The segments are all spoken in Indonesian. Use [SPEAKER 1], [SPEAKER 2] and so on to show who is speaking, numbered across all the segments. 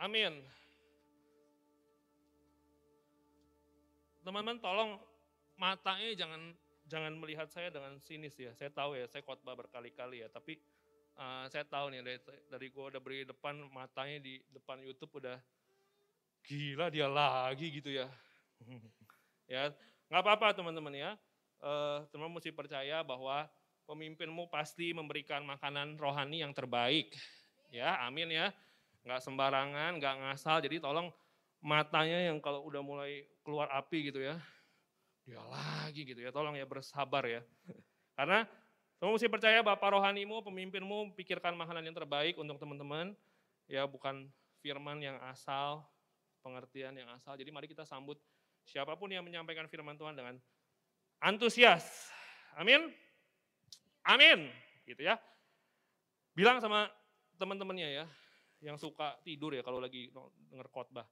[SPEAKER 1] Amin. Teman-teman tolong matanya jangan jangan melihat saya dengan sinis ya. Saya tahu ya, saya khotbah berkali-kali ya, tapi uh, saya tahu nih dari dari gue udah beri depan matanya di depan YouTube udah gila dia lagi gitu ya. ya, nggak apa-apa teman-teman ya. Uh, teman-teman mesti percaya bahwa pemimpinmu pasti memberikan makanan rohani yang terbaik. Ya, amin ya. Nggak sembarangan, nggak ngasal. Jadi tolong matanya yang kalau udah mulai keluar api gitu ya. Dia lagi gitu ya, tolong ya bersabar ya. Karena kamu mesti percaya Bapak rohanimu, pemimpinmu pikirkan makanan yang terbaik untuk teman-teman. Ya bukan firman yang asal, pengertian yang asal. Jadi mari kita sambut siapa pun yang menyampaikan firman Tuhan dengan antusias. Amin. Amin, gitu ya. Bilang sama teman-temannya ya, yang suka tidur ya kalau lagi denger khotbah.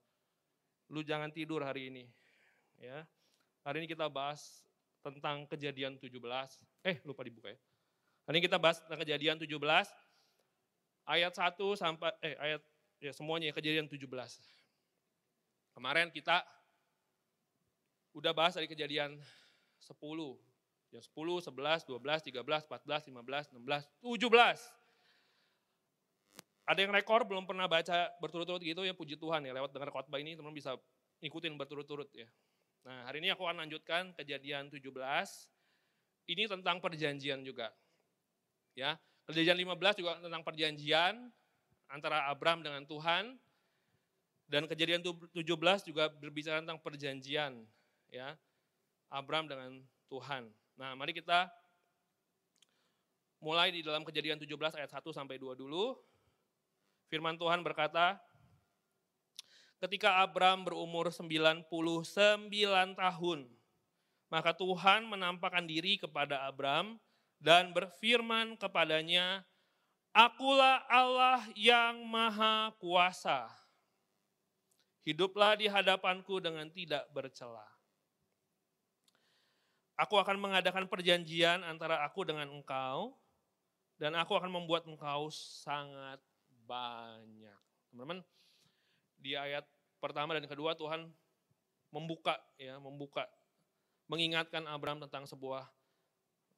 [SPEAKER 1] Lu jangan tidur hari ini. Ya. Hari ini kita bahas tentang kejadian 17. Eh, lupa dibuka ya. Hari ini kita bahas tentang kejadian 17 ayat 1 sampai eh ayat ya semuanya ya, kejadian 17. Kemarin kita udah bahas dari kejadian 10 Ya 10, 11, 12, 13, 14, 15, 16, 17. Ada yang rekor belum pernah baca berturut-turut gitu ya puji Tuhan ya lewat dengar khotbah ini teman bisa ikutin berturut-turut ya. Nah hari ini aku akan lanjutkan kejadian 17. Ini tentang perjanjian juga. Ya, kejadian 15 juga tentang perjanjian antara Abram dengan Tuhan. Dan kejadian 17 juga berbicara tentang perjanjian ya Abram dengan Tuhan. Nah, mari kita mulai di dalam kejadian 17 ayat 1 sampai 2 dulu. Firman Tuhan berkata, ketika Abram berumur 99 tahun, maka Tuhan menampakkan diri kepada Abram dan berfirman kepadanya, Akulah Allah yang maha kuasa. Hiduplah di hadapanku dengan tidak bercela. Aku akan mengadakan perjanjian antara aku dengan engkau, dan aku akan membuat engkau sangat banyak. Teman-teman, di ayat pertama dan kedua Tuhan membuka ya, membuka mengingatkan Abraham tentang sebuah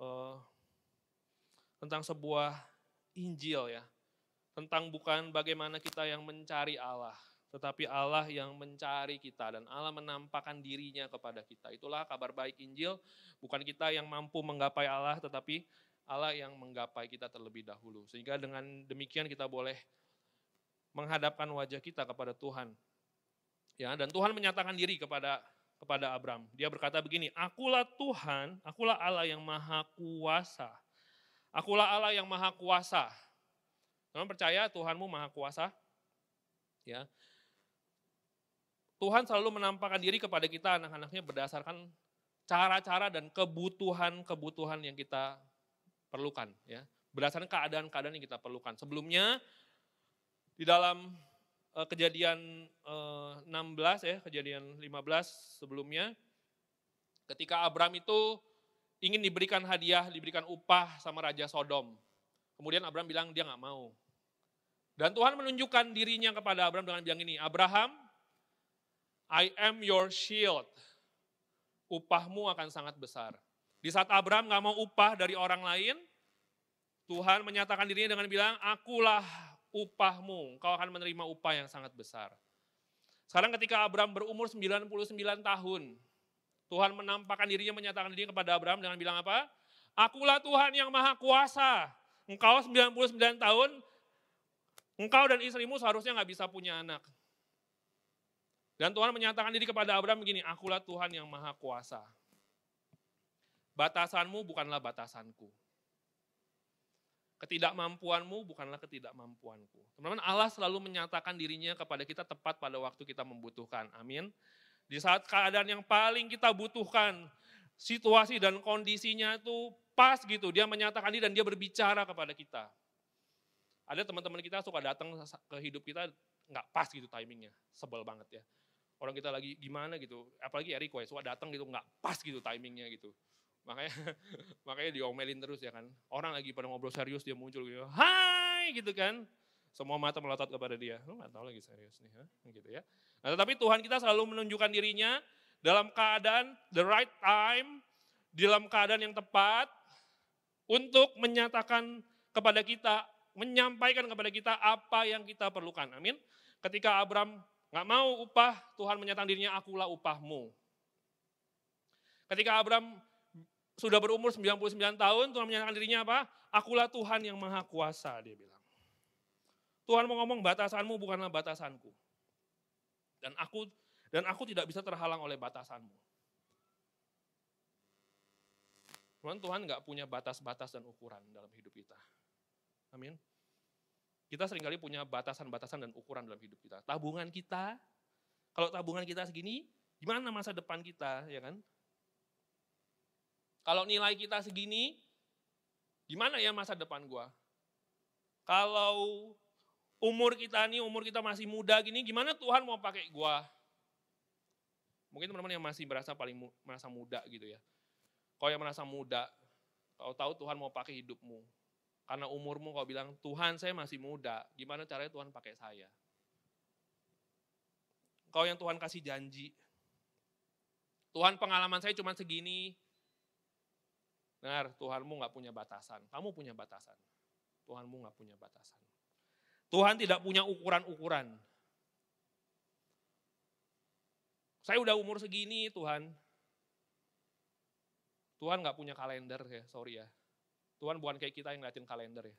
[SPEAKER 1] uh, tentang sebuah Injil ya. Tentang bukan bagaimana kita yang mencari Allah, tetapi Allah yang mencari kita dan Allah menampakkan dirinya kepada kita. Itulah kabar baik Injil, bukan kita yang mampu menggapai Allah, tetapi Allah yang menggapai kita terlebih dahulu. Sehingga dengan demikian kita boleh menghadapkan wajah kita kepada Tuhan. Ya, dan Tuhan menyatakan diri kepada kepada Abram. Dia berkata begini, "Akulah Tuhan, akulah Allah yang maha kuasa." Akulah Allah yang maha kuasa. Kamu percaya Tuhanmu maha kuasa? Ya. Tuhan selalu menampakkan diri kepada kita anak-anaknya berdasarkan cara-cara dan kebutuhan-kebutuhan yang kita perlukan. ya Berdasarkan keadaan-keadaan yang kita perlukan. Sebelumnya di dalam uh, kejadian uh, eh, 16 ya, kejadian 15 sebelumnya, ketika Abram itu ingin diberikan hadiah, diberikan upah sama Raja Sodom. Kemudian Abram bilang dia nggak mau. Dan Tuhan menunjukkan dirinya kepada Abram dengan bilang ini, Abraham, I am your shield. Upahmu akan sangat besar. Di saat Abraham nggak mau upah dari orang lain, Tuhan menyatakan dirinya dengan bilang, akulah upahmu, kau akan menerima upah yang sangat besar. Sekarang ketika Abraham berumur 99 tahun, Tuhan menampakkan dirinya, menyatakan dirinya kepada Abraham dengan bilang apa? Akulah Tuhan yang maha kuasa. Engkau 99 tahun, engkau dan istrimu seharusnya nggak bisa punya anak. Dan Tuhan menyatakan diri kepada Abraham begini, akulah Tuhan yang maha kuasa. Batasanmu bukanlah batasanku. Ketidakmampuanmu bukanlah ketidakmampuanku. Teman-teman, Allah selalu menyatakan dirinya kepada kita tepat pada waktu kita membutuhkan. Amin. Di saat keadaan yang paling kita butuhkan, situasi dan kondisinya itu pas gitu. Dia menyatakan diri dan dia berbicara kepada kita. Ada teman-teman kita suka datang ke hidup kita nggak pas gitu timingnya. Sebel banget ya orang kita lagi gimana gitu, apalagi Eriko ya, suka datang gitu nggak pas gitu timingnya gitu. Makanya makanya diomelin terus ya kan. Orang lagi pada ngobrol serius dia muncul gitu, hai gitu kan. Semua mata melotot kepada dia. Lu nggak tahu lagi serius nih, ha? gitu ya. Nah, tetapi Tuhan kita selalu menunjukkan dirinya dalam keadaan the right time, dalam keadaan yang tepat untuk menyatakan kepada kita, menyampaikan kepada kita apa yang kita perlukan. Amin. Ketika Abraham nggak mau upah, Tuhan menyatakan dirinya akulah upahmu. Ketika Abraham sudah berumur 99 tahun, Tuhan menyatakan dirinya apa? Akulah Tuhan yang maha kuasa, dia bilang. Tuhan mau ngomong batasanmu bukanlah batasanku. Dan aku dan aku tidak bisa terhalang oleh batasanmu. Tuhan Tuhan nggak punya batas-batas dan ukuran dalam hidup kita. Amin. Kita sering kali punya batasan-batasan dan ukuran dalam hidup kita. Tabungan kita, kalau tabungan kita segini, gimana masa depan kita, ya kan? Kalau nilai kita segini, gimana ya masa depan gua? Kalau umur kita nih, umur kita masih muda gini, gimana Tuhan mau pakai gua? Mungkin teman-teman yang masih merasa paling merasa muda gitu ya. Kalau yang merasa muda, kau tahu Tuhan mau pakai hidupmu. Karena umurmu kau bilang, Tuhan saya masih muda, gimana caranya Tuhan pakai saya? Kau yang Tuhan kasih janji, Tuhan pengalaman saya cuma segini. Benar, Tuhanmu nggak punya batasan. Kamu punya batasan. Tuhanmu nggak punya batasan. Tuhan tidak punya ukuran-ukuran. Saya udah umur segini Tuhan. Tuhan nggak punya kalender ya, sorry ya. Tuhan bukan kayak kita yang ngeliatin kalender ya.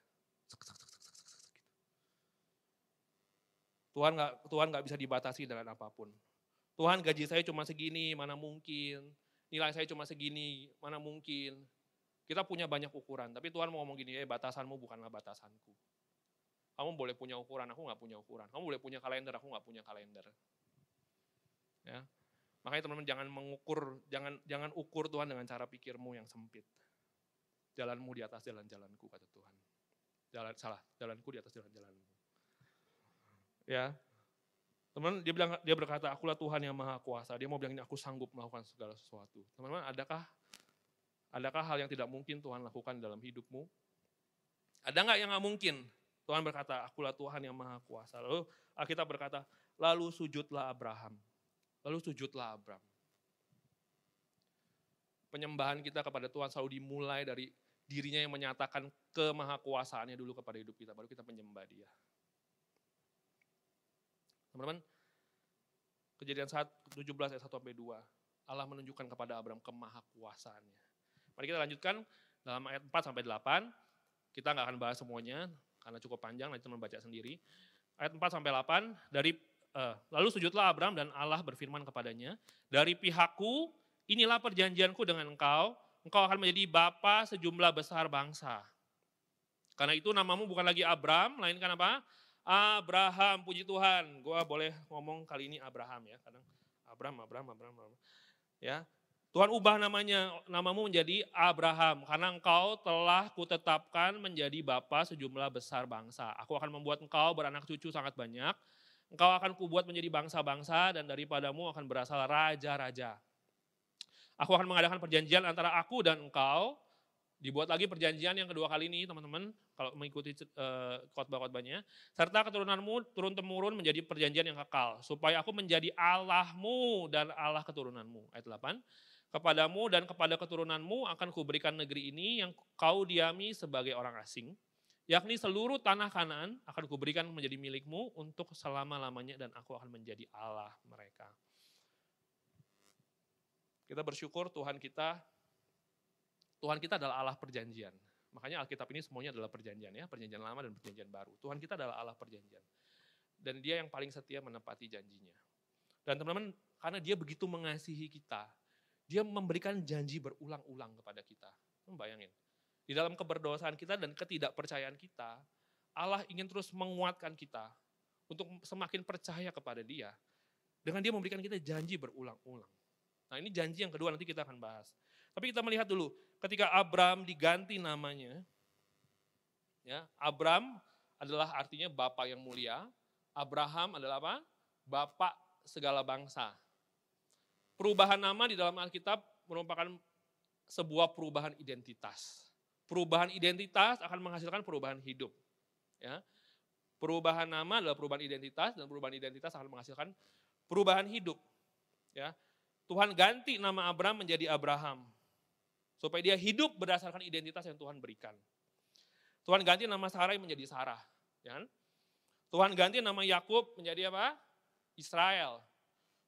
[SPEAKER 1] Tuhan nggak Tuhan nggak bisa dibatasi dengan apa pun. Tuhan gaji saya cuma segini, mana mungkin. Nilai saya cuma segini, mana mungkin. Kita punya banyak ukuran, tapi Tuhan mau ngomong gini, eh batasanmu bukanlah batasanku. Kamu boleh punya ukuran, aku nggak punya ukuran. Kamu boleh punya kalender, aku nggak punya kalender. Ya, makanya teman-teman jangan mengukur, jangan jangan ukur Tuhan dengan cara pikirmu yang sempit. Jalanmu di atas jalan-jalanku kata Tuhan. Jalan salah, jalanku di atas jalan-jalanmu. Ya, teman dia bilang dia berkata, akulah Tuhan yang maha kuasa. Dia mau bilang ini aku sanggup melakukan segala sesuatu. Teman-teman, adakah adakah hal yang tidak mungkin Tuhan lakukan dalam hidupmu? Ada nggak yang nggak mungkin? Tuhan berkata, akulah Tuhan yang maha kuasa. Lalu Alkitab berkata, lalu sujudlah Abraham. Lalu sujudlah Abraham. Penyembahan kita kepada Tuhan selalu dimulai dari dirinya yang menyatakan kemahakuasaannya dulu kepada hidup kita, baru kita menyembah dia. Teman-teman, kejadian 17 ayat 1 sampai 2, Allah menunjukkan kepada Abraham kemahakuasaannya. Mari kita lanjutkan dalam ayat 4 sampai 8, kita nggak akan bahas semuanya, karena cukup panjang, nanti teman baca sendiri. Ayat 4 sampai 8 dari uh, lalu sujudlah Abraham dan Allah berfirman kepadanya, dari pihakku inilah perjanjianku dengan engkau, engkau akan menjadi bapa sejumlah besar bangsa. Karena itu namamu bukan lagi Abraham, melainkan apa? Abraham, puji Tuhan. Gua boleh ngomong kali ini Abraham ya, kadang Abraham, Abraham, Abraham, Abraham. Ya, Tuhan ubah namanya, namamu menjadi Abraham, karena engkau telah kutetapkan menjadi bapa sejumlah besar bangsa. Aku akan membuat engkau beranak cucu sangat banyak, engkau akan kubuat menjadi bangsa-bangsa dan daripadamu akan berasal raja-raja. Aku akan mengadakan perjanjian antara aku dan engkau, dibuat lagi perjanjian yang kedua kali ini teman-teman, kalau mengikuti uh, khotbah-khotbahnya, serta keturunanmu turun-temurun menjadi perjanjian yang kekal, supaya aku menjadi Allahmu dan Allah keturunanmu. Ayat 8 Kepadamu dan kepada keturunanmu akan kuberikan negeri ini yang kau diami sebagai orang asing, yakni seluruh tanah kanan akan kuberikan menjadi milikmu untuk selama-lamanya dan aku akan menjadi Allah mereka. Kita bersyukur Tuhan kita, Tuhan kita adalah Allah perjanjian. Makanya Alkitab ini semuanya adalah perjanjian ya, perjanjian lama dan perjanjian baru. Tuhan kita adalah Allah perjanjian. Dan dia yang paling setia menepati janjinya. Dan teman-teman, karena dia begitu mengasihi kita, dia memberikan janji berulang-ulang kepada kita. Bayangin. Di dalam keberdosaan kita dan ketidakpercayaan kita, Allah ingin terus menguatkan kita untuk semakin percaya kepada dia. Dengan dia memberikan kita janji berulang-ulang. Nah ini janji yang kedua nanti kita akan bahas. Tapi kita melihat dulu, ketika Abram diganti namanya, ya Abram adalah artinya Bapak yang mulia, Abraham adalah apa? Bapak segala bangsa. Perubahan nama di dalam Alkitab merupakan sebuah perubahan identitas. Perubahan identitas akan menghasilkan perubahan hidup. Ya. Perubahan nama adalah perubahan identitas dan perubahan identitas akan menghasilkan perubahan hidup. Ya. Tuhan ganti nama Abraham menjadi Abraham. Supaya dia hidup berdasarkan identitas yang Tuhan berikan. Tuhan ganti nama Sarai menjadi Sarah. Ya. Kan? Tuhan ganti nama Yakub menjadi apa? Israel.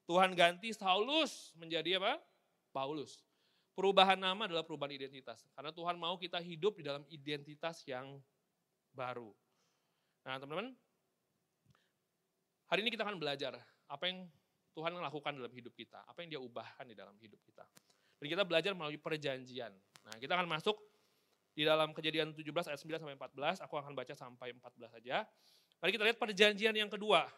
[SPEAKER 1] Tuhan ganti Saulus menjadi apa? Paulus. Perubahan nama adalah perubahan identitas. Karena Tuhan mau kita hidup di dalam identitas yang baru. Nah teman-teman, hari ini kita akan belajar apa yang Tuhan lakukan dalam hidup kita, apa yang dia ubahkan di dalam hidup kita. Dan kita belajar melalui perjanjian. Nah kita akan masuk di dalam kejadian 17 ayat 9 sampai 14, aku akan baca sampai 14 saja. Mari kita lihat perjanjian yang kedua.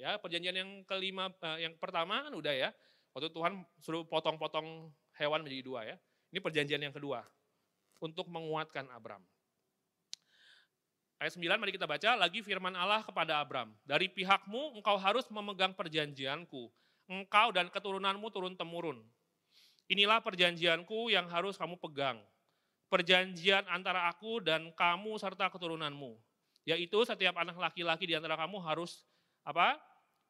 [SPEAKER 1] Ya, perjanjian yang kelima, eh, yang pertama kan udah ya. Waktu Tuhan suruh potong-potong hewan menjadi dua ya. Ini perjanjian yang kedua. Untuk menguatkan Abram. Ayat 9 mari kita baca lagi firman Allah kepada Abram. Dari pihakmu engkau harus memegang perjanjianku. Engkau dan keturunanmu turun-temurun. Inilah perjanjianku yang harus kamu pegang. Perjanjian antara aku dan kamu serta keturunanmu. Yaitu setiap anak laki-laki di antara kamu harus apa?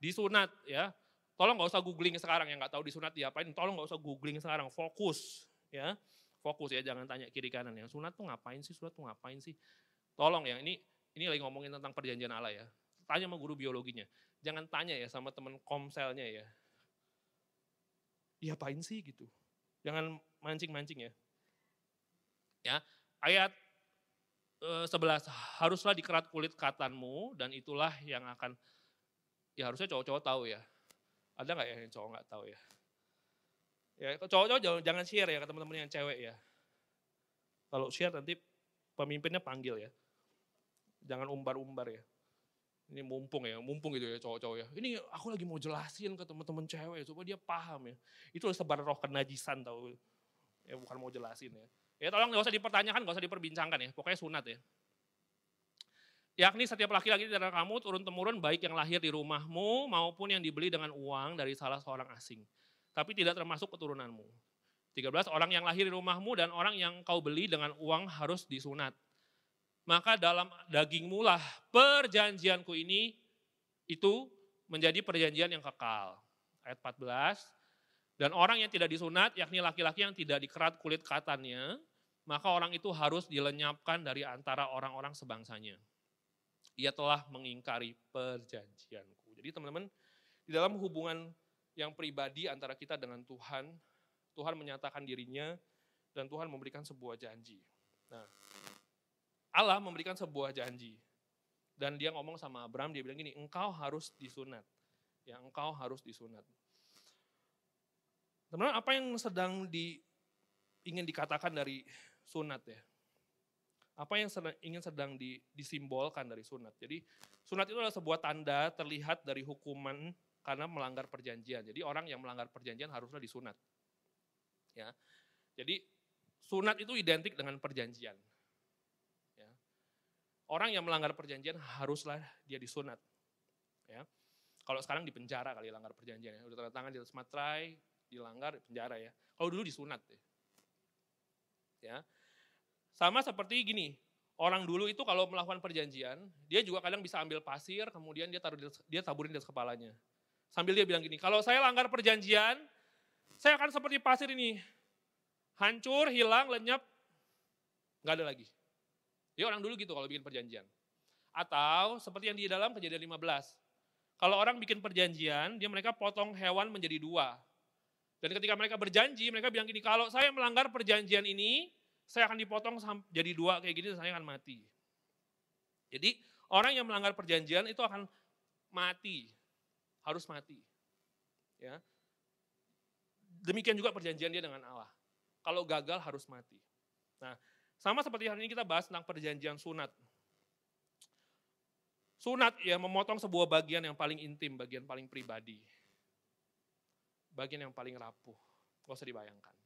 [SPEAKER 1] Disunat ya. Tolong nggak usah googling sekarang yang nggak tahu disunat diapain. Tolong nggak usah googling sekarang. Fokus ya. Fokus ya, jangan tanya kiri kanan. Yang sunat tuh ngapain sih? Sunat tuh ngapain sih? Tolong ya, ini ini lagi ngomongin tentang perjanjian Allah ya. Tanya sama guru biologinya. Jangan tanya ya sama teman komselnya ya. Iya apain sih gitu. Jangan mancing-mancing ya. Ya, ayat e, 11 haruslah dikerat kulit katanmu dan itulah yang akan ya harusnya cowok-cowok tahu ya. Ada nggak ya yang cowok nggak tahu ya? Ya cowok-cowok jangan, share ya ke teman-teman yang cewek ya. Kalau share nanti pemimpinnya panggil ya. Jangan umbar-umbar ya. Ini mumpung ya, mumpung gitu ya cowok-cowok ya. Ini aku lagi mau jelasin ke teman-teman cewek supaya dia paham ya. Itu sebar roh kenajisan tau. Ya bukan mau jelasin ya. Ya tolong gak usah dipertanyakan, gak usah diperbincangkan ya. Pokoknya sunat ya. Yakni setiap laki-laki di antara kamu turun-temurun baik yang lahir di rumahmu maupun yang dibeli dengan uang dari salah seorang asing. Tapi tidak termasuk keturunanmu. 13 orang yang lahir di rumahmu dan orang yang kau beli dengan uang harus disunat maka dalam dagingmu lah perjanjianku ini itu menjadi perjanjian yang kekal. Ayat 14. Dan orang yang tidak disunat, yakni laki-laki yang tidak dikerat kulit katannya, maka orang itu harus dilenyapkan dari antara orang-orang sebangsanya. Ia telah mengingkari perjanjianku. Jadi teman-teman, di dalam hubungan yang pribadi antara kita dengan Tuhan, Tuhan menyatakan dirinya dan Tuhan memberikan sebuah janji. Nah, Allah memberikan sebuah janji. Dan dia ngomong sama Abraham, dia bilang gini, engkau harus disunat. Ya, engkau harus disunat. Teman-teman, apa yang sedang di, ingin dikatakan dari sunat ya? Apa yang sedang, ingin sedang di, disimbolkan dari sunat? Jadi sunat itu adalah sebuah tanda terlihat dari hukuman karena melanggar perjanjian. Jadi orang yang melanggar perjanjian haruslah disunat. Ya. Jadi sunat itu identik dengan perjanjian. Orang yang melanggar perjanjian haruslah dia disunat. Ya. Kalau sekarang di penjara kali langgar perjanjian ya. Udah tanda tangan di atas dilanggar penjara ya. Kalau dulu disunat ya. ya. Sama seperti gini, orang dulu itu kalau melakukan perjanjian, dia juga kadang bisa ambil pasir, kemudian dia taruh dia taburin di atas kepalanya. Sambil dia bilang gini, kalau saya langgar perjanjian, saya akan seperti pasir ini. Hancur, hilang, lenyap, nggak ada lagi. Dia orang dulu gitu kalau bikin perjanjian. Atau seperti yang di dalam kejadian 15. Kalau orang bikin perjanjian, dia mereka potong hewan menjadi dua. Dan ketika mereka berjanji, mereka bilang gini, kalau saya melanggar perjanjian ini, saya akan dipotong jadi dua kayak gini, saya akan mati. Jadi orang yang melanggar perjanjian itu akan mati, harus mati. Ya. Demikian juga perjanjian dia dengan Allah. Kalau gagal harus mati. Nah, sama seperti hari ini kita bahas tentang perjanjian sunat. Sunat ya memotong sebuah bagian yang paling intim, bagian paling pribadi. Bagian yang paling rapuh. Gak usah dibayangkan.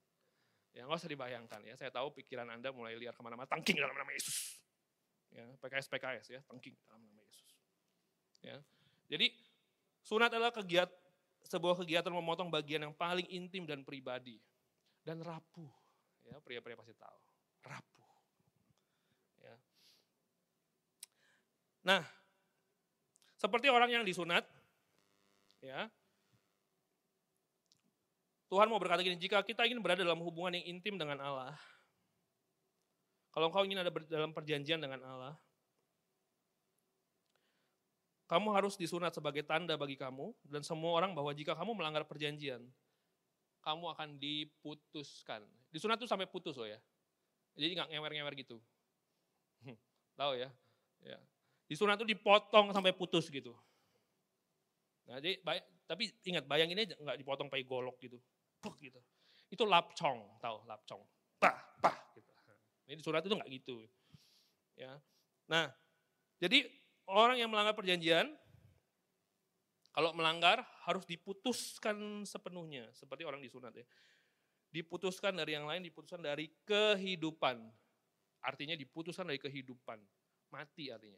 [SPEAKER 1] Ya gak usah dibayangkan ya. Saya tahu pikiran Anda mulai liar ke mana-mana. Tangking dalam nama Yesus. Ya, PKS PKS ya, tangking dalam nama Yesus. Ya. Jadi sunat adalah kegiat sebuah kegiatan memotong bagian yang paling intim dan pribadi dan rapuh. Ya, pria-pria pasti tahu. Rapuh. Nah, Seperti orang yang disunat, ya. Tuhan mau berkata gini, jika kita ingin berada dalam hubungan yang intim dengan Allah, kalau engkau ingin ada dalam perjanjian dengan Allah, kamu harus disunat sebagai tanda bagi kamu dan semua orang bahwa jika kamu melanggar perjanjian, kamu akan diputuskan. Disunat tuh sampai putus loh ya. Jadi nggak ngewer-ngewer gitu. Tahu ya? ya. Disunat tuh dipotong sampai putus gitu. Nah, jadi, tapi ingat bayanginnya nggak dipotong pakai golok gitu gitu. Itu lapcong, tahu lapcong. Pah, pah gitu. Ini surat itu nggak gitu. Ya. Nah, jadi orang yang melanggar perjanjian kalau melanggar harus diputuskan sepenuhnya seperti orang disunat ya. Diputuskan dari yang lain, diputuskan dari kehidupan. Artinya diputuskan dari kehidupan. Mati artinya.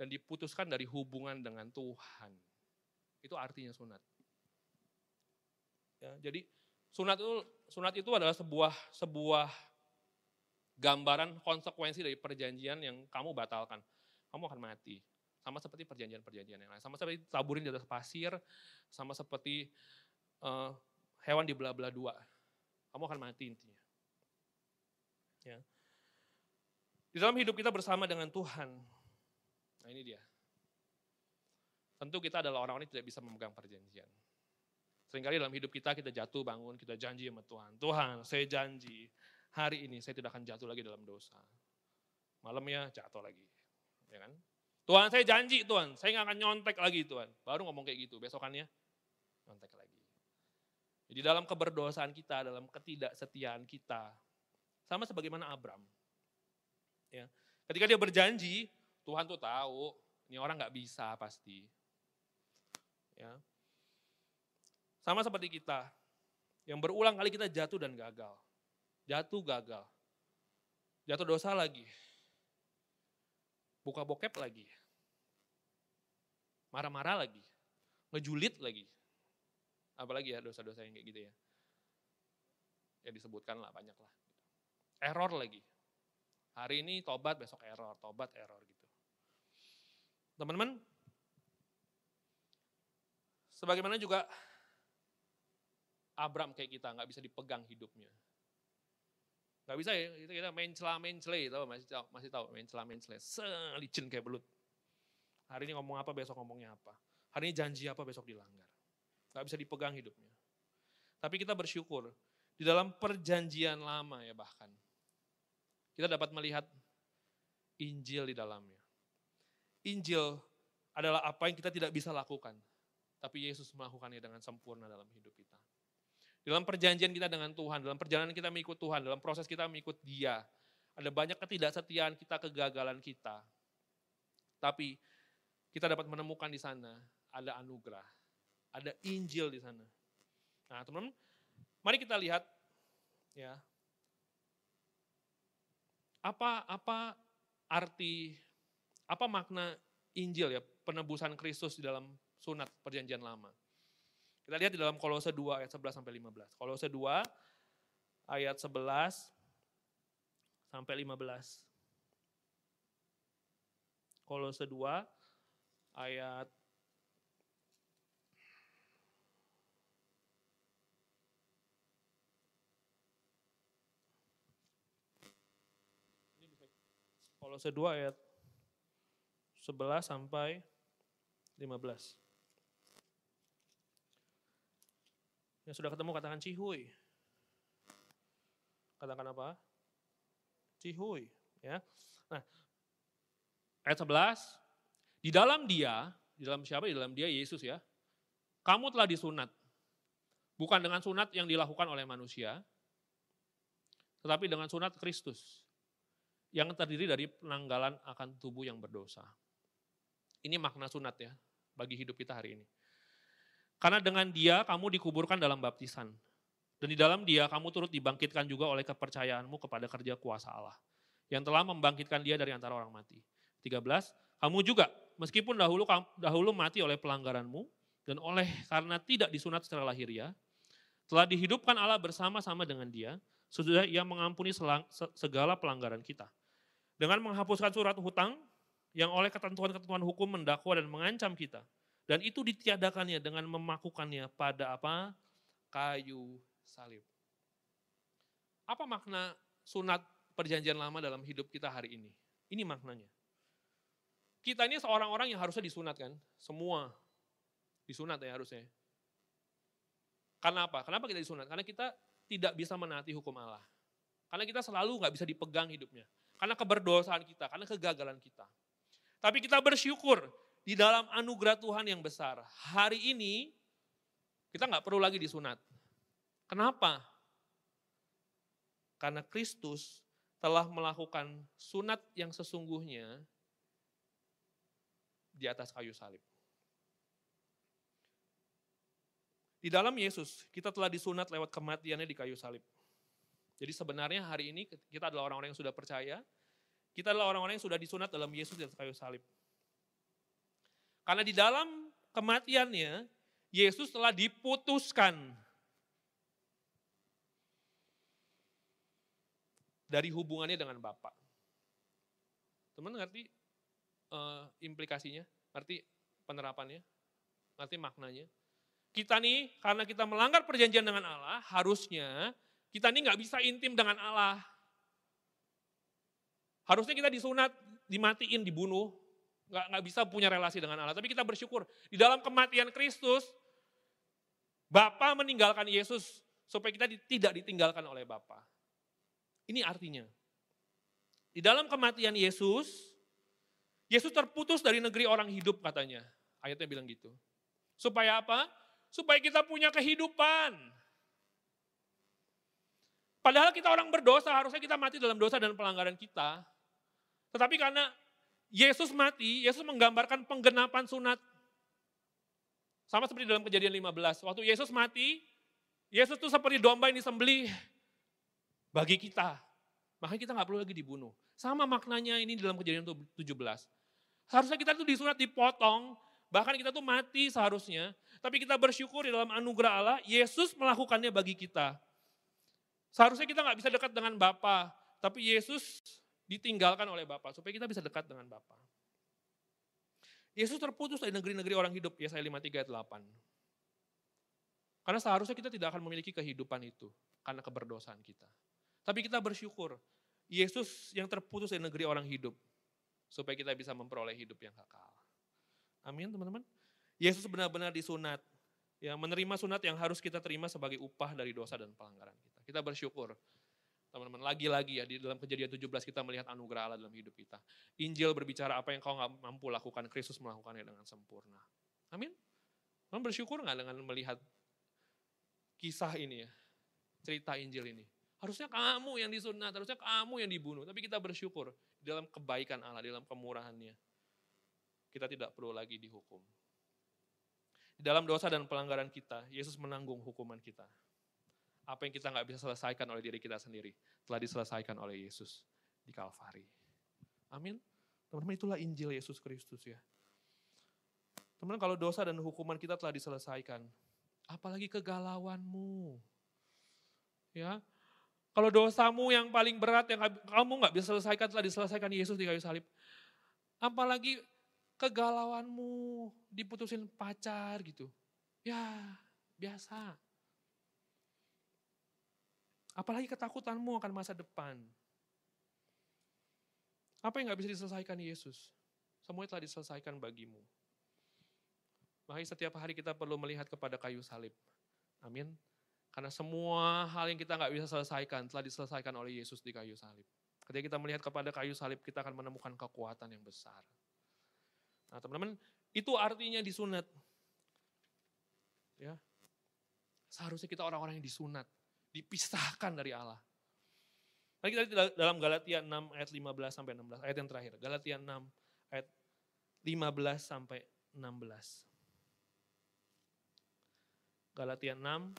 [SPEAKER 1] Dan diputuskan dari hubungan dengan Tuhan. Itu artinya sunat. Ya, jadi Sunat itu sunat itu adalah sebuah sebuah gambaran konsekuensi dari perjanjian yang kamu batalkan. Kamu akan mati. Sama seperti perjanjian-perjanjian yang lain. Sama seperti taburin di atas pasir, sama seperti uh, hewan di belah-belah dua. Kamu akan mati intinya. Ya. Di dalam hidup kita bersama dengan Tuhan. Nah ini dia. Tentu kita adalah orang-orang yang tidak bisa memegang perjanjian. Seringkali dalam hidup kita, kita jatuh bangun, kita janji sama Tuhan. Tuhan, saya janji hari ini saya tidak akan jatuh lagi dalam dosa. Malamnya jatuh lagi. Ya kan? Tuhan, saya janji Tuhan, saya nggak akan nyontek lagi Tuhan. Baru ngomong kayak gitu, besokannya nyontek lagi. Jadi dalam keberdosaan kita, dalam ketidaksetiaan kita, sama sebagaimana Abram. Ya. Ketika dia berjanji, Tuhan tuh tahu, ini orang nggak bisa pasti. Ya. Sama seperti kita, yang berulang kali kita jatuh dan gagal. Jatuh, gagal. Jatuh dosa lagi. Buka bokep lagi. Marah-marah lagi. Ngejulit lagi. Apalagi ya dosa-dosa yang kayak gitu ya. Ya disebutkan lah, banyak lah. Error lagi. Hari ini tobat, besok error, tobat, error gitu. Teman-teman, sebagaimana juga Abram kayak kita, nggak bisa dipegang hidupnya. Nggak bisa ya, kita, kita main celah main tahu masih tahu, masih tahu main celah main celai, selicin kayak belut. Hari ini ngomong apa, besok ngomongnya apa. Hari ini janji apa, besok dilanggar. Nggak bisa dipegang hidupnya. Tapi kita bersyukur, di dalam perjanjian lama ya bahkan, kita dapat melihat Injil di dalamnya. Injil adalah apa yang kita tidak bisa lakukan, tapi Yesus melakukannya dengan sempurna dalam hidup kita. Dalam perjanjian kita dengan Tuhan, dalam perjalanan kita mengikut Tuhan, dalam proses kita mengikut dia. Ada banyak ketidaksetiaan kita, kegagalan kita. Tapi kita dapat menemukan di sana ada anugerah, ada Injil di sana. Nah, teman-teman, mari kita lihat ya. Apa apa arti apa makna Injil ya, penebusan Kristus di dalam sunat perjanjian lama. Kita lihat di dalam Kolose 2 ayat 11 sampai 15. Kolose 2 ayat 11 sampai 15. Kolose 2 ayat Kolose 2 ayat 11 sampai 15. Yang sudah ketemu katakan cihuy. Katakan apa? Cihuy. Ya. Nah, ayat 11, di dalam dia, di dalam siapa? Di dalam dia Yesus ya. Kamu telah disunat. Bukan dengan sunat yang dilakukan oleh manusia, tetapi dengan sunat Kristus yang terdiri dari penanggalan akan tubuh yang berdosa. Ini makna sunat ya bagi hidup kita hari ini. Karena dengan dia kamu dikuburkan dalam baptisan. Dan di dalam dia kamu turut dibangkitkan juga oleh kepercayaanmu kepada kerja kuasa Allah. Yang telah membangkitkan dia dari antara orang mati. 13, kamu juga meskipun dahulu dahulu mati oleh pelanggaranmu dan oleh karena tidak disunat secara lahiriah, telah dihidupkan Allah bersama-sama dengan dia, sudah ia mengampuni selang, segala pelanggaran kita. Dengan menghapuskan surat hutang yang oleh ketentuan-ketentuan hukum mendakwa dan mengancam kita. Dan itu ditiadakannya dengan memakukannya pada apa? Kayu salib. Apa makna sunat perjanjian lama dalam hidup kita hari ini? Ini maknanya. Kita ini seorang orang yang harusnya disunat kan? Semua disunat ya harusnya. Karena apa? Kenapa kita disunat? Karena kita tidak bisa menaati hukum Allah. Karena kita selalu nggak bisa dipegang hidupnya. Karena keberdosaan kita, karena kegagalan kita. Tapi kita bersyukur di dalam anugerah Tuhan yang besar. Hari ini kita nggak perlu lagi disunat. Kenapa? Karena Kristus telah melakukan sunat yang sesungguhnya di atas kayu salib. Di dalam Yesus, kita telah disunat lewat kematiannya di kayu salib. Jadi sebenarnya hari ini kita adalah orang-orang yang sudah percaya, kita adalah orang-orang yang sudah disunat dalam Yesus di atas kayu salib. Karena di dalam kematiannya, Yesus telah diputuskan dari hubungannya dengan Bapak. Teman ngerti uh, implikasinya? Ngerti penerapannya? Ngerti maknanya? Kita nih, karena kita melanggar perjanjian dengan Allah, harusnya kita nih nggak bisa intim dengan Allah. Harusnya kita disunat, dimatiin, dibunuh, nggak nggak bisa punya relasi dengan Allah. Tapi kita bersyukur di dalam kematian Kristus, Bapa meninggalkan Yesus supaya kita tidak ditinggalkan oleh Bapa. Ini artinya. Di dalam kematian Yesus, Yesus terputus dari negeri orang hidup katanya. Ayatnya bilang gitu. Supaya apa? Supaya kita punya kehidupan. Padahal kita orang berdosa, harusnya kita mati dalam dosa dan pelanggaran kita. Tetapi karena Yesus mati, Yesus menggambarkan penggenapan sunat. Sama seperti dalam kejadian 15. Waktu Yesus mati, Yesus itu seperti domba yang disembelih bagi kita. Makanya kita nggak perlu lagi dibunuh. Sama maknanya ini dalam kejadian 17. Seharusnya kita tuh disunat dipotong, bahkan kita tuh mati seharusnya. Tapi kita bersyukur di dalam anugerah Allah, Yesus melakukannya bagi kita. Seharusnya kita nggak bisa dekat dengan Bapa, tapi Yesus ditinggalkan oleh Bapak supaya kita bisa dekat dengan Bapak. Yesus terputus dari negeri-negeri orang hidup, Yesaya 53 ayat 8. Karena seharusnya kita tidak akan memiliki kehidupan itu karena keberdosaan kita. Tapi kita bersyukur, Yesus yang terputus dari negeri orang hidup supaya kita bisa memperoleh hidup yang kekal. Amin teman-teman. Yesus benar-benar disunat, ya menerima sunat yang harus kita terima sebagai upah dari dosa dan pelanggaran kita. Kita bersyukur Teman-teman, lagi-lagi ya di dalam kejadian 17 kita melihat anugerah Allah dalam hidup kita. Injil berbicara apa yang kau nggak mampu lakukan, Kristus melakukannya dengan sempurna. Amin. Kamu bersyukur nggak dengan melihat kisah ini ya, cerita Injil ini. Harusnya kamu yang disunat, harusnya kamu yang dibunuh. Tapi kita bersyukur dalam kebaikan Allah, dalam kemurahannya. Kita tidak perlu lagi dihukum. Di dalam dosa dan pelanggaran kita, Yesus menanggung hukuman kita. Apa yang kita nggak bisa selesaikan oleh diri kita sendiri, telah diselesaikan oleh Yesus di Kalvari. Amin. Teman-teman itulah Injil Yesus Kristus ya. Teman-teman kalau dosa dan hukuman kita telah diselesaikan, apalagi kegalauanmu. Ya, kalau dosamu yang paling berat yang kamu nggak bisa selesaikan telah diselesaikan Yesus di kayu salib. Apalagi kegalauanmu diputusin pacar gitu. Ya, biasa. Apalagi ketakutanmu akan masa depan. Apa yang gak bisa diselesaikan Yesus? Semuanya telah diselesaikan bagimu. Makanya setiap hari kita perlu melihat kepada kayu salib. Amin. Karena semua hal yang kita nggak bisa selesaikan telah diselesaikan oleh Yesus di kayu salib. Ketika kita melihat kepada kayu salib, kita akan menemukan kekuatan yang besar. Nah teman-teman, itu artinya disunat. Ya, Seharusnya kita orang-orang yang disunat dipisahkan dari Allah. Mari kita lihat dalam Galatia 6 ayat 15 sampai 16, ayat yang terakhir. Galatia 6 ayat 15 sampai 16. Galatia 6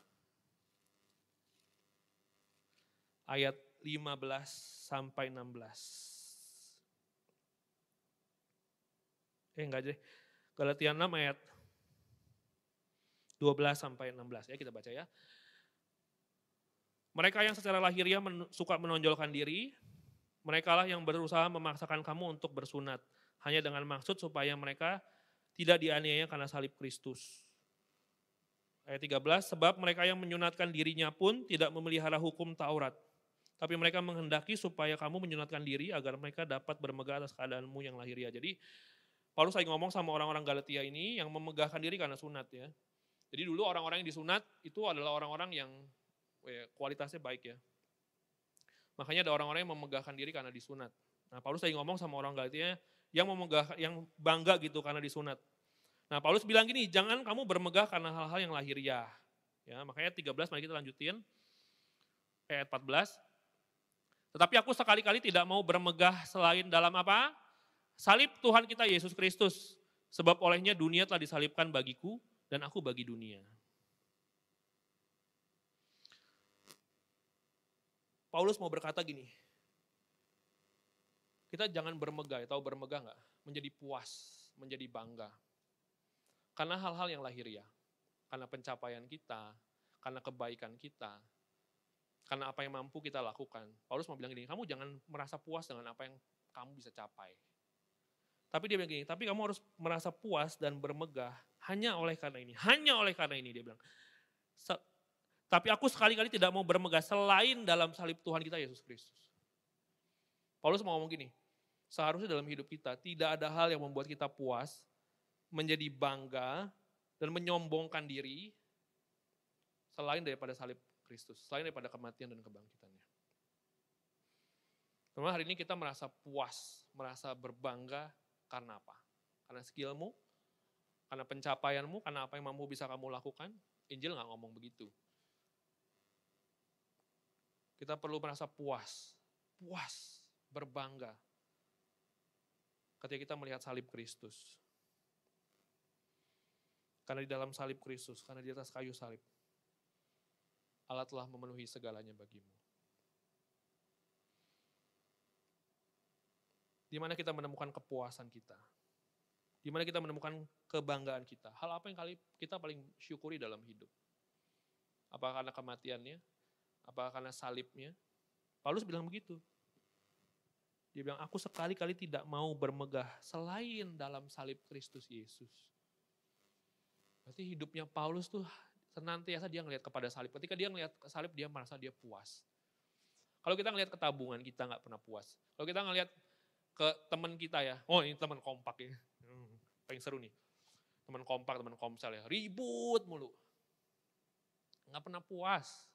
[SPEAKER 1] ayat 15 sampai 16. Eh enggak aja. Galatia 6 ayat 12 sampai 16 ya kita baca ya. Mereka yang secara lahiriah men, suka menonjolkan diri, mereka lah yang berusaha memaksakan kamu untuk bersunat. hanya dengan maksud supaya mereka tidak dianiaya karena salib Kristus. Ayat 13, sebab mereka yang menyunatkan dirinya pun tidak memelihara hukum Taurat. Tapi mereka menghendaki supaya kamu menyunatkan diri agar mereka dapat bermegah atas keadaanmu yang lahiriah. Jadi Paulus lagi ngomong sama orang-orang Galatia ini yang memegahkan diri karena sunat ya. Jadi dulu orang-orang yang disunat itu adalah orang-orang yang ya, kualitasnya baik ya. Makanya ada orang-orang yang memegahkan diri karena disunat. Nah Paulus lagi ngomong sama orang Galatia yang memegah, yang bangga gitu karena disunat. Nah Paulus bilang gini, jangan kamu bermegah karena hal-hal yang lahiriah. Ya, makanya 13, mari kita lanjutin. Ayat 14. Tetapi aku sekali-kali tidak mau bermegah selain dalam apa? Salib Tuhan kita Yesus Kristus. Sebab olehnya dunia telah disalibkan bagiku dan aku bagi dunia. Paulus mau berkata gini, kita jangan bermegah, tahu bermegah nggak? Menjadi puas, menjadi bangga. Karena hal-hal yang lahiriah, karena pencapaian kita, karena kebaikan kita, karena apa yang mampu kita lakukan. Paulus mau bilang gini, kamu jangan merasa puas dengan apa yang kamu bisa capai. Tapi dia bilang gini, tapi kamu harus merasa puas dan bermegah hanya oleh karena ini. Hanya oleh karena ini dia bilang. Tapi aku sekali-kali tidak mau bermegah selain dalam salib Tuhan kita Yesus Kristus. Paulus mau ngomong gini, seharusnya dalam hidup kita tidak ada hal yang membuat kita puas, menjadi bangga, dan menyombongkan diri selain daripada salib Kristus, selain daripada kematian dan kebangkitannya. Teman hari ini kita merasa puas, merasa berbangga karena apa? Karena skillmu, karena pencapaianmu, karena apa yang mampu bisa kamu lakukan. Injil nggak ngomong begitu. Kita perlu merasa puas, puas, berbangga. Ketika kita melihat salib Kristus. Karena di dalam salib Kristus, karena di atas kayu salib, Allah telah memenuhi segalanya bagimu. Di mana kita menemukan kepuasan kita, di mana kita menemukan kebanggaan kita. Hal apa yang kali kita paling syukuri dalam hidup? Apakah karena kematiannya? Apakah karena salibnya? Paulus bilang begitu. Dia bilang, aku sekali-kali tidak mau bermegah selain dalam salib Kristus Yesus. Berarti hidupnya Paulus tuh senantiasa dia ngelihat kepada salib. Ketika dia ngelihat salib, dia merasa dia puas. Kalau kita ngelihat ketabungan, kita nggak pernah puas. Kalau kita ngelihat ke teman kita ya, oh ini teman kompak ya paling seru nih. Teman kompak, teman komsel ya, ribut mulu. Nggak pernah puas.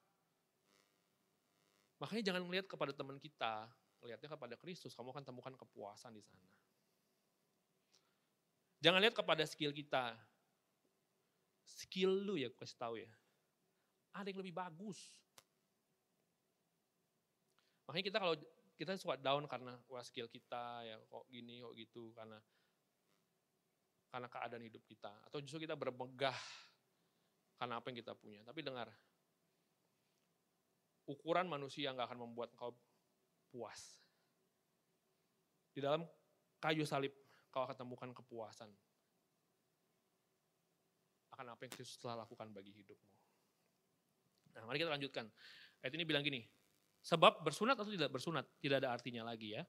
[SPEAKER 1] Makanya jangan melihat kepada teman kita, lihatnya kepada Kristus, kamu akan temukan kepuasan di sana. Jangan lihat kepada skill kita. Skill lu ya, kasih tahu ya. Ada yang lebih bagus. Makanya kita kalau kita suka down karena wah skill kita ya kok gini kok gitu karena karena keadaan hidup kita. Atau justru kita bermegah karena apa yang kita punya. Tapi dengar, ukuran manusia nggak akan membuat kau puas. Di dalam kayu salib kau akan temukan kepuasan. Akan apa yang Kristus telah lakukan bagi hidupmu. Nah mari kita lanjutkan. Ayat ini bilang gini, sebab bersunat atau tidak bersunat tidak ada artinya lagi ya.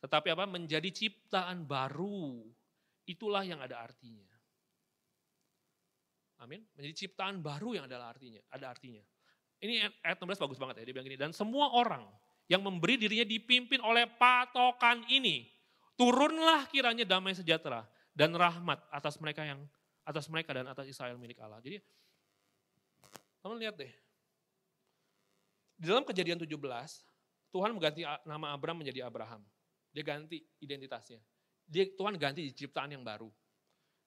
[SPEAKER 1] Tetapi apa? Menjadi ciptaan baru itulah yang ada artinya. Amin. Menjadi ciptaan baru yang adalah artinya, ada artinya. Ini ayat 16 bagus banget ya, dia bilang gini, dan semua orang yang memberi dirinya dipimpin oleh patokan ini, turunlah kiranya damai sejahtera dan rahmat atas mereka yang atas mereka dan atas Israel milik Allah. Jadi teman lihat deh. Di dalam kejadian 17, Tuhan mengganti nama Abraham menjadi Abraham. Dia ganti identitasnya. Dia Tuhan ganti di ciptaan yang baru.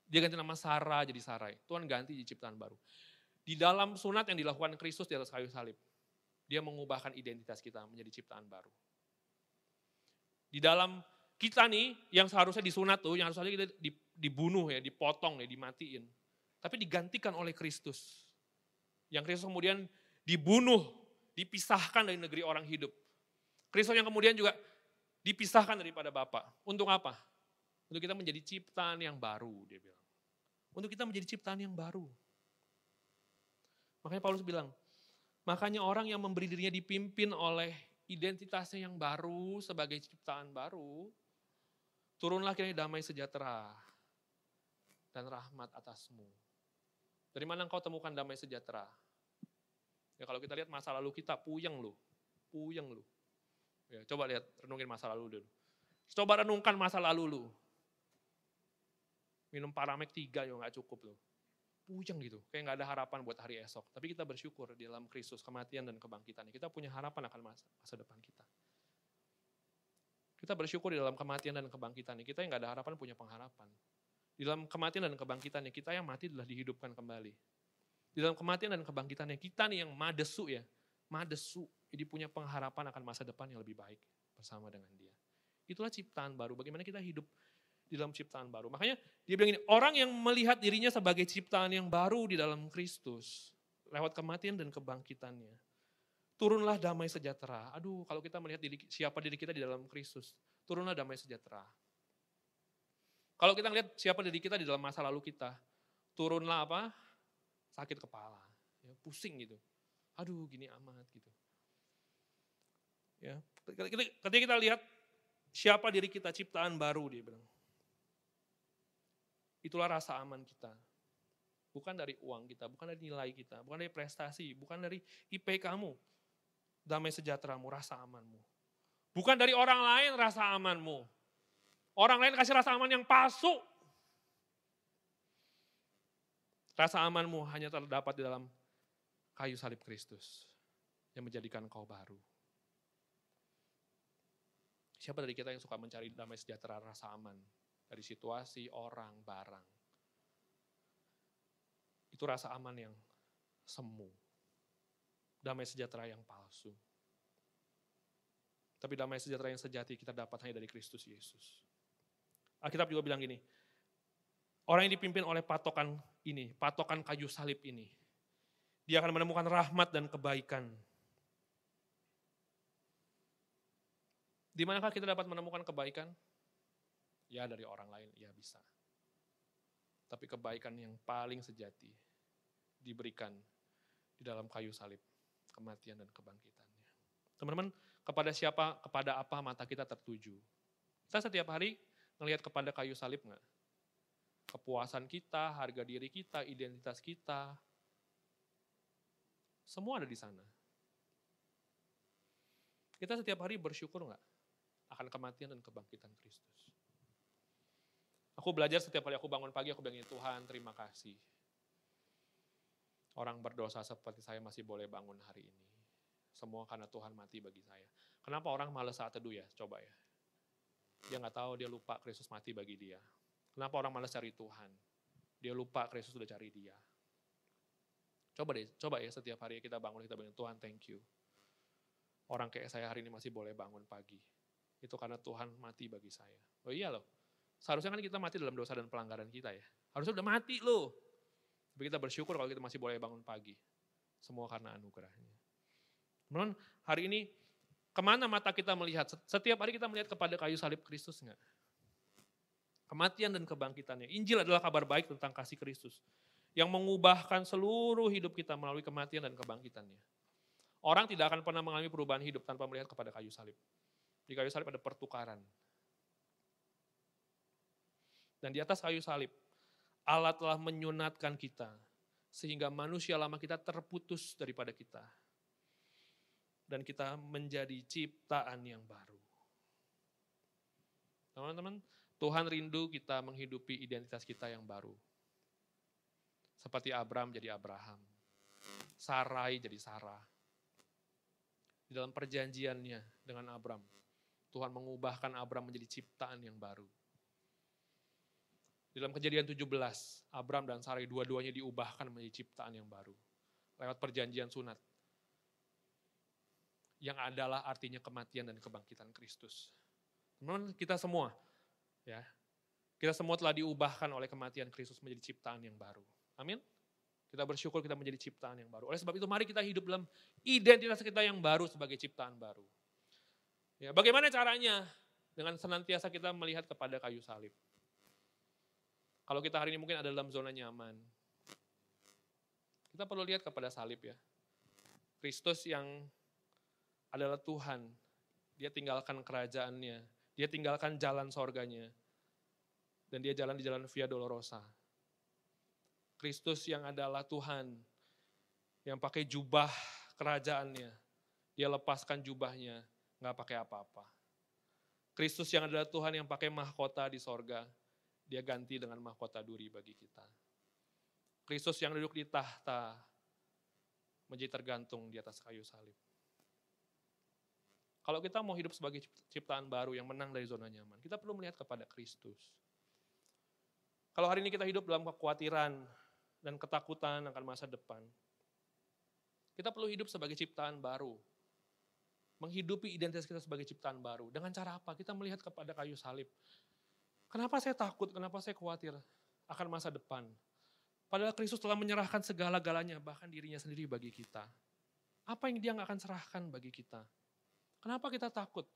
[SPEAKER 1] Dia ganti nama Sarah jadi Sarai. Tuhan ganti di ciptaan baru. Di dalam sunat yang dilakukan Kristus di atas kayu salib, dia mengubahkan identitas kita menjadi ciptaan baru. Di dalam kita nih yang seharusnya disunat tuh, yang harusnya kita dibunuh ya, dipotong ya, dimatiin. Tapi digantikan oleh Kristus. Yang Kristus kemudian dibunuh, dipisahkan dari negeri orang hidup. Kristus yang kemudian juga dipisahkan daripada Bapa. Untuk apa? Untuk kita menjadi ciptaan yang baru, dia bilang. Untuk kita menjadi ciptaan yang baru. Makanya Paulus bilang, makanya orang yang memberi dirinya dipimpin oleh identitasnya yang baru sebagai ciptaan baru, Turunlah kini damai sejahtera dan rahmat atasmu. Dari mana engkau temukan damai sejahtera? Ya kalau kita lihat masa lalu kita, puyeng loh. Puyeng loh. Ya, coba lihat, renungin masa lalu dulu. Coba renungkan masa lalu lu. Minum paramek tiga ya nggak cukup loh. Puyeng gitu, kayak nggak ada harapan buat hari esok. Tapi kita bersyukur di dalam Kristus, kematian dan kebangkitan. Kita punya harapan akan masa, masa depan kita. Kita bersyukur di dalam kematian dan kebangkitan. Kita yang nggak ada harapan punya pengharapan. Di dalam kematian dan kebangkitannya, kita yang mati adalah dihidupkan kembali. Di dalam kematian dan kebangkitannya, kita nih yang madesu ya, madesu, jadi punya pengharapan akan masa depan yang lebih baik bersama dengan dia. Itulah ciptaan baru, bagaimana kita hidup di dalam ciptaan baru. Makanya dia bilang ini, orang yang melihat dirinya sebagai ciptaan yang baru di dalam Kristus, lewat kematian dan kebangkitannya, turunlah damai sejahtera. Aduh, kalau kita melihat diri, siapa diri kita di dalam Kristus, turunlah damai sejahtera. Kalau kita lihat siapa diri kita di dalam masa lalu kita, turunlah apa? Sakit kepala, ya, pusing gitu. Aduh, gini amat gitu. Ya, ketika kita lihat siapa diri kita ciptaan baru dia bilang. Itulah rasa aman kita. Bukan dari uang kita, bukan dari nilai kita, bukan dari prestasi, bukan dari IP kamu. Damai sejahteramu, rasa amanmu. Bukan dari orang lain rasa amanmu. Orang lain kasih rasa aman yang palsu. Rasa amanmu hanya terdapat di dalam kayu salib Kristus yang menjadikan kau baru. Siapa dari kita yang suka mencari damai sejahtera rasa aman dari situasi, orang, barang? Itu rasa aman yang semu. Damai sejahtera yang palsu. Tapi damai sejahtera yang sejati kita dapat hanya dari Kristus Yesus. Alkitab juga bilang gini, orang yang dipimpin oleh patokan ini, patokan kayu salib ini, dia akan menemukan rahmat dan kebaikan. Di manakah kita dapat menemukan kebaikan? Ya dari orang lain, ya bisa. Tapi kebaikan yang paling sejati diberikan di dalam kayu salib, kematian dan kebangkitannya. Teman-teman, kepada siapa, kepada apa mata kita tertuju? Kita setiap hari ngelihat kepada kayu salib nggak? Kepuasan kita, harga diri kita, identitas kita, semua ada di sana. Kita setiap hari bersyukur nggak akan kematian dan kebangkitan Kristus? Aku belajar setiap kali aku bangun pagi, aku bilang Tuhan terima kasih. Orang berdosa seperti saya masih boleh bangun hari ini. Semua karena Tuhan mati bagi saya. Kenapa orang males saat teduh ya? Coba ya. Dia nggak tahu, dia lupa Kristus mati bagi dia. Kenapa orang malas cari Tuhan? Dia lupa Kristus sudah cari dia. Coba deh, coba ya setiap hari kita bangun, kita bilang, Tuhan thank you. Orang kayak saya hari ini masih boleh bangun pagi. Itu karena Tuhan mati bagi saya. Oh iya loh, seharusnya kan kita mati dalam dosa dan pelanggaran kita ya. Harusnya udah mati loh. Tapi kita bersyukur kalau kita masih boleh bangun pagi. Semua karena anugerahnya. Teman, hari ini Ke mana mata kita melihat? Setiap hari kita melihat kepada kayu salib Kristus enggak? Kematian dan kebangkitannya. Injil adalah kabar baik tentang kasih Kristus. Yang mengubahkan seluruh hidup kita melalui kematian dan kebangkitannya. Orang tidak akan pernah mengalami perubahan hidup tanpa melihat kepada kayu salib. Di kayu salib ada pertukaran. Dan di atas kayu salib, Allah telah menyunatkan kita. Sehingga manusia lama kita terputus daripada kita dan kita menjadi ciptaan yang baru. Teman-teman, Tuhan rindu kita menghidupi identitas kita yang baru. Seperti Abraham jadi Abraham, Sarai jadi Sarah. Di dalam perjanjiannya dengan Abraham, Tuhan mengubahkan Abraham menjadi ciptaan yang baru. Dalam kejadian 17, Abraham dan Sarai dua-duanya diubahkan menjadi ciptaan yang baru. Lewat perjanjian sunat yang adalah artinya kematian dan kebangkitan Kristus. Teman kita semua, ya, kita semua telah diubahkan oleh kematian Kristus menjadi ciptaan yang baru. Amin. Kita bersyukur kita menjadi ciptaan yang baru. Oleh sebab itu mari kita hidup dalam identitas kita yang baru sebagai ciptaan baru. Ya, bagaimana caranya? Dengan senantiasa kita melihat kepada kayu salib. Kalau kita hari ini mungkin ada dalam zona nyaman. Kita perlu lihat kepada salib ya. Kristus yang adalah Tuhan. Dia tinggalkan kerajaannya, dia tinggalkan jalan sorganya. Dan dia jalan di jalan Via Dolorosa. Kristus yang adalah Tuhan, yang pakai jubah kerajaannya. Dia lepaskan jubahnya, nggak pakai apa-apa. Kristus yang adalah Tuhan yang pakai mahkota di sorga, dia ganti dengan mahkota duri bagi kita. Kristus yang duduk di tahta, menjadi tergantung di atas kayu salib. Kalau kita mau hidup sebagai ciptaan baru yang menang dari zona nyaman, kita perlu melihat kepada Kristus. Kalau hari ini kita hidup dalam kekhawatiran dan ketakutan akan masa depan, kita perlu hidup sebagai ciptaan baru. Menghidupi identitas kita sebagai ciptaan baru. Dengan cara apa? Kita melihat kepada kayu salib. Kenapa saya takut? Kenapa saya khawatir akan masa depan? Padahal Kristus telah menyerahkan segala-galanya, bahkan dirinya sendiri bagi kita. Apa yang dia nggak akan serahkan bagi kita? Kenapa kita takut?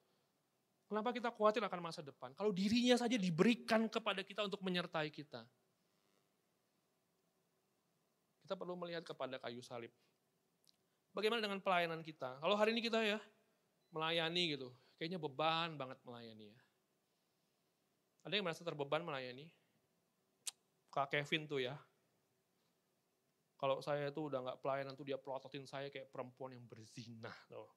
[SPEAKER 1] Kenapa kita khawatir akan masa depan? Kalau dirinya saja diberikan kepada kita untuk menyertai kita. Kita perlu melihat kepada kayu salib. Bagaimana dengan pelayanan kita? Kalau hari ini kita ya melayani gitu, kayaknya beban banget melayani ya. Ada yang merasa terbeban melayani? Kak Kevin tuh ya, kalau saya tuh udah nggak pelayanan tuh dia pelototin saya kayak perempuan yang berzina loh.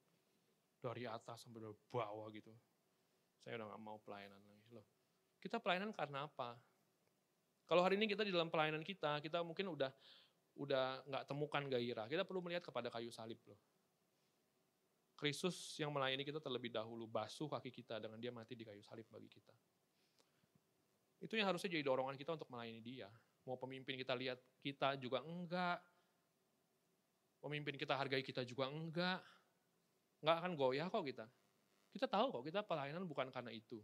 [SPEAKER 1] Dari atas sampai dari bawah gitu. Saya udah nggak mau pelayanan lagi loh. Kita pelayanan karena apa? Kalau hari ini kita di dalam pelayanan kita, kita mungkin udah udah nggak temukan gairah. Kita perlu melihat kepada kayu salib loh. Kristus yang melayani kita terlebih dahulu basuh kaki kita dengan dia mati di kayu salib bagi kita. Itu yang harusnya jadi dorongan kita untuk melayani dia. Mau pemimpin kita lihat kita juga enggak. Pemimpin kita hargai kita juga enggak. Enggak akan goyah kok kita. Kita tahu kok kita pelayanan bukan karena itu.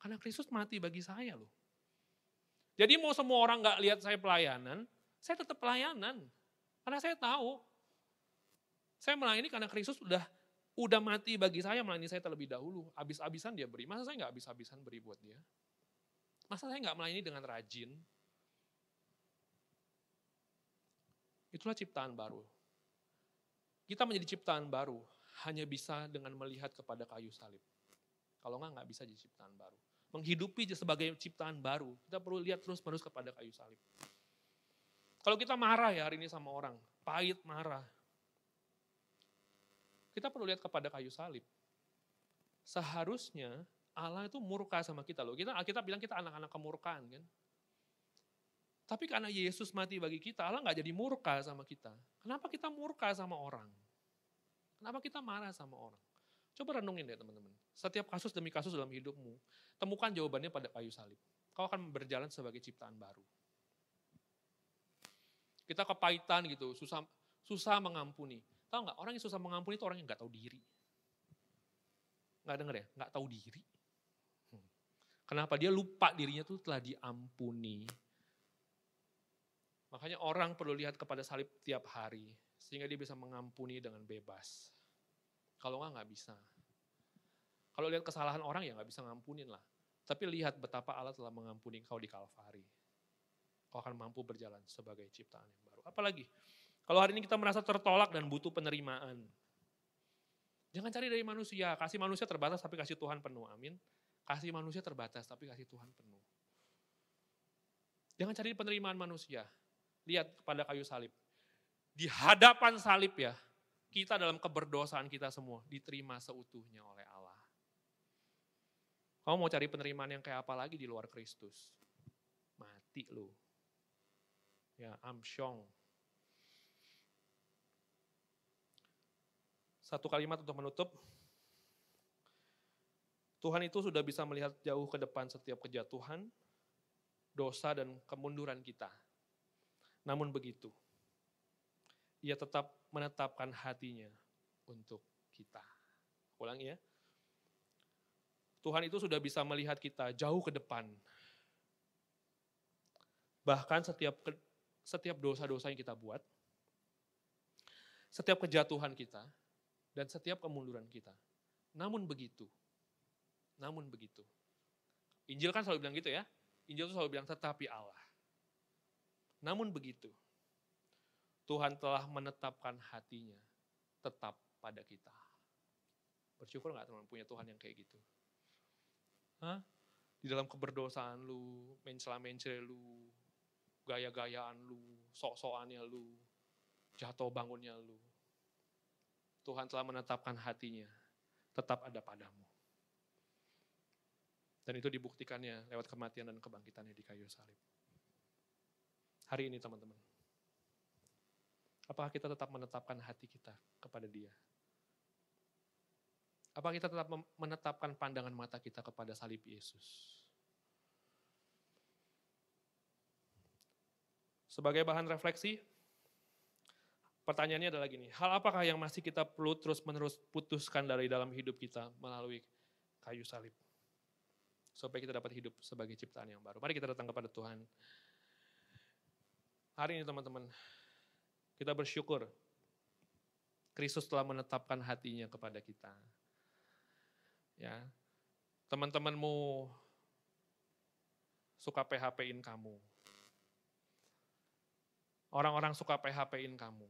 [SPEAKER 1] Karena Kristus mati bagi saya loh. Jadi mau semua orang enggak lihat saya pelayanan, saya tetap pelayanan. Karena saya tahu. Saya melayani karena Kristus udah udah mati bagi saya melayani saya terlebih dahulu. Habis-habisan dia beri. Masa saya nggak habis-habisan beri buat dia? Masa saya nggak melayani dengan rajin? Itulah ciptaan baru. Kita menjadi ciptaan baru hanya bisa dengan melihat kepada kayu salib. Kalau enggak, enggak bisa jadi ciptaan baru. Menghidupi sebagai ciptaan baru, kita perlu lihat terus-menerus kepada kayu salib. Kalau kita marah ya hari ini sama orang, pahit marah. Kita perlu lihat kepada kayu salib. Seharusnya Allah itu murka sama kita loh. Kita kita bilang kita anak-anak kemurkaan kan. Tapi karena Yesus mati bagi kita, Allah nggak jadi murka sama kita. Kenapa kita murka sama orang? Kenapa kita marah sama orang? Coba renungin deh teman-teman. Setiap kasus demi kasus dalam hidupmu, temukan jawabannya pada kayu salib. Kau akan berjalan sebagai ciptaan baru. Kita kepahitan gitu, susah susah mengampuni. Tahu nggak? Orang yang susah mengampuni itu orang yang nggak tahu diri. Nggak denger ya? Nggak tahu diri. Kenapa? Dia lupa dirinya tuh telah diampuni Makanya orang perlu lihat kepada salib tiap hari, sehingga dia bisa mengampuni dengan bebas. Kalau enggak, enggak bisa. Kalau lihat kesalahan orang ya enggak bisa ngampunin lah. Tapi lihat betapa Allah telah mengampuni kau di Kalvari. Kau akan mampu berjalan sebagai ciptaan yang baru. Apalagi, kalau hari ini kita merasa tertolak dan butuh penerimaan. Jangan cari dari manusia, kasih manusia terbatas tapi kasih Tuhan penuh, amin. Kasih manusia terbatas tapi kasih Tuhan penuh. Jangan cari penerimaan manusia, Lihat kepada kayu salib. Di hadapan salib ya, kita dalam keberdosaan kita semua diterima seutuhnya oleh Allah. Kamu mau cari penerimaan yang kayak apa lagi di luar Kristus? Mati lu. Ya, amsyong. Satu kalimat untuk menutup. Tuhan itu sudah bisa melihat jauh ke depan setiap kejatuhan, dosa dan kemunduran kita. Namun begitu, ia tetap menetapkan hatinya untuk kita. Ulangi ya. Tuhan itu sudah bisa melihat kita jauh ke depan. Bahkan setiap setiap dosa-dosa yang kita buat, setiap kejatuhan kita, dan setiap kemunduran kita. Namun begitu, namun begitu. Injil kan selalu bilang gitu ya. Injil itu selalu bilang tetapi Allah. Namun begitu, Tuhan telah menetapkan hatinya tetap pada kita. Bersyukur nggak teman punya Tuhan yang kayak gitu? Hah? di dalam keberdosaan lu, mencela-mencela lu, gaya-gayaan lu, sok-sokannya lu, jatuh bangunnya lu. Tuhan telah menetapkan hatinya, tetap ada padamu. Dan itu dibuktikannya lewat kematian dan kebangkitannya di kayu salib. Hari ini teman-teman, apakah kita tetap menetapkan hati kita kepada dia? Apakah kita tetap menetapkan pandangan mata kita kepada salib Yesus? Sebagai bahan refleksi, pertanyaannya adalah gini, hal apakah yang masih kita perlu terus-menerus putuskan dari dalam hidup kita melalui kayu salib? Supaya kita dapat hidup sebagai ciptaan yang baru. Mari kita datang kepada Tuhan. Hari ini teman-teman, kita bersyukur Kristus telah menetapkan hatinya kepada kita. Ya, teman-temanmu suka PHP-in kamu. Orang-orang suka PHP-in kamu.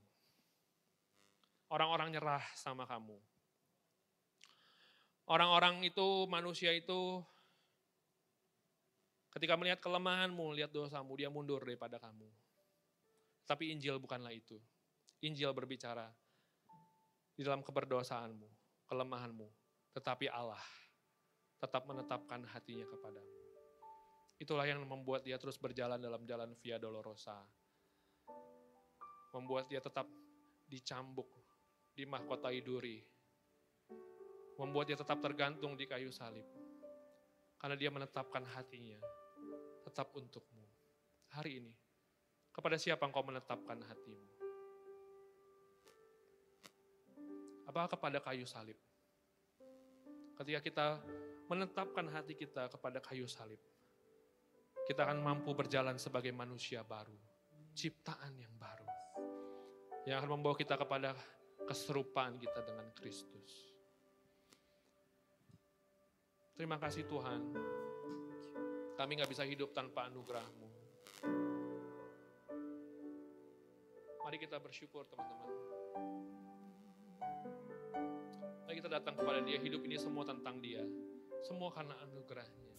[SPEAKER 1] Orang-orang nyerah sama kamu. Orang-orang itu, manusia itu, ketika melihat kelemahanmu, lihat dosamu, dia mundur daripada kamu. Tapi Injil bukanlah itu. Injil berbicara di dalam keberdosaanmu, kelemahanmu, tetapi Allah tetap menetapkan hatinya kepadamu. Itulah yang membuat dia terus berjalan dalam jalan Via Dolorosa. Membuat dia tetap dicambuk di mahkota iduri. Membuat dia tetap tergantung di kayu salib. Karena dia menetapkan hatinya tetap untukmu. Hari ini, kepada siapa engkau menetapkan hatimu? Apakah kepada kayu salib? ketika kita menetapkan hati kita kepada kayu salib, kita akan mampu berjalan sebagai manusia baru, ciptaan yang baru, yang akan membawa kita kepada keserupaan kita dengan Kristus. Terima kasih Tuhan, kami nggak bisa hidup tanpa anugerah-Mu. Mari kita bersyukur teman-teman kita datang kepada dia, hidup ini semua tentang dia. Semua karena anugerahnya.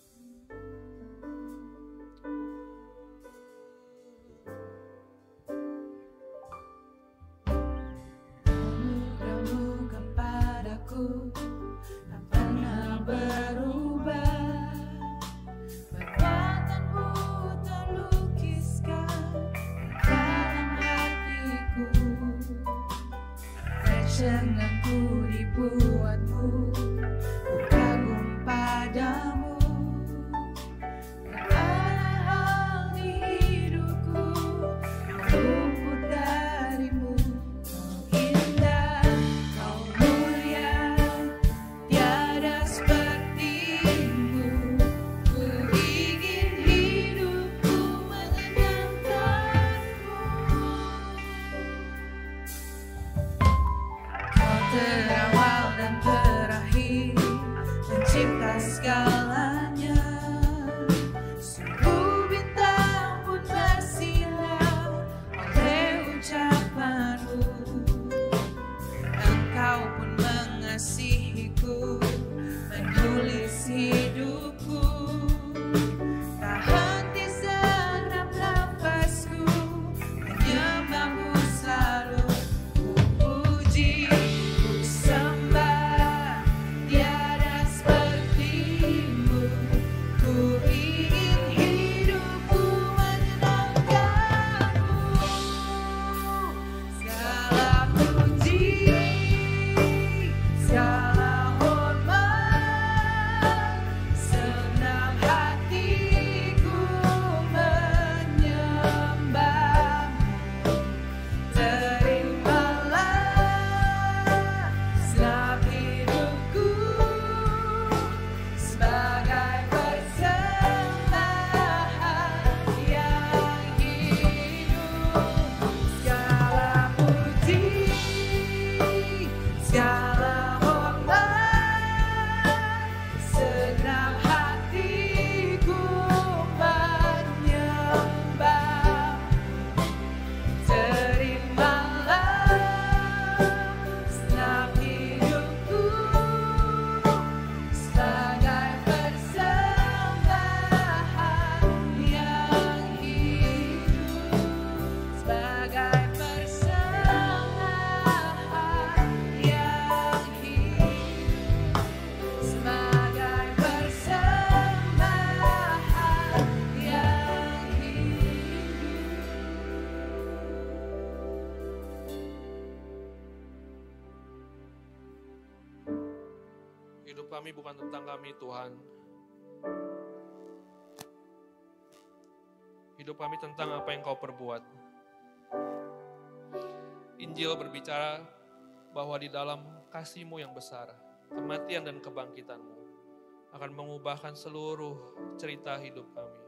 [SPEAKER 1] Hidup kami tentang apa yang kau perbuat. Injil berbicara bahwa di dalam kasihmu yang besar, kematian dan kebangkitanmu akan mengubahkan seluruh cerita hidup kami.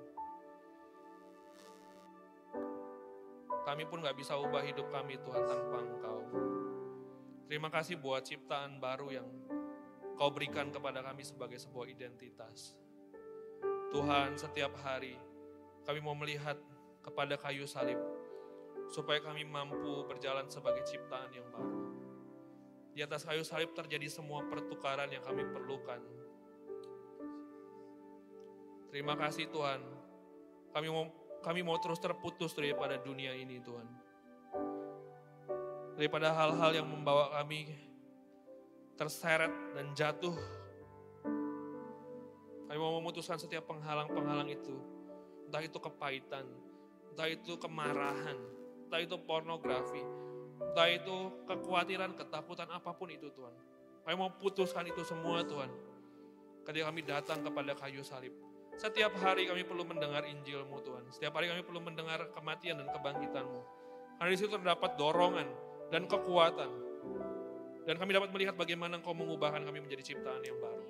[SPEAKER 1] Kami pun gak bisa ubah hidup kami Tuhan tanpa Engkau. Terima kasih buat ciptaan baru yang Kau berikan kepada kami sebagai sebuah identitas. Tuhan, setiap hari kami mau melihat kepada kayu salib supaya kami mampu berjalan sebagai ciptaan yang baru. Di atas kayu salib terjadi semua pertukaran yang kami perlukan. Terima kasih Tuhan. Kami mau kami mau terus terputus daripada dunia ini Tuhan. Daripada hal-hal yang membawa kami terseret dan jatuh. Kami mau memutuskan setiap penghalang-penghalang itu. Entah itu kepahitan, entah itu kemarahan, entah itu pornografi, entah itu kekhawatiran, ketakutan, apa pun itu Tuhan. Kami mau putuskan itu semua Tuhan. Ketika kami datang kepada kayu salib. Setiap hari kami perlu mendengar Injilmu Tuhan. Setiap hari kami perlu mendengar kematian dan kebangkitanmu. Karena di situ terdapat dorongan dan kekuatan dan kami dapat melihat bagaimana Engkau mengubahkan kami menjadi ciptaan yang baru.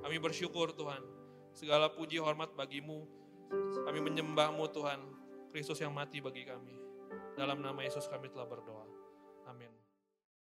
[SPEAKER 1] Kami bersyukur Tuhan. Segala puji hormat bagimu. Kami menyembahmu Tuhan. Kristus yang mati bagi kami. Dalam nama Yesus kami telah berdoa.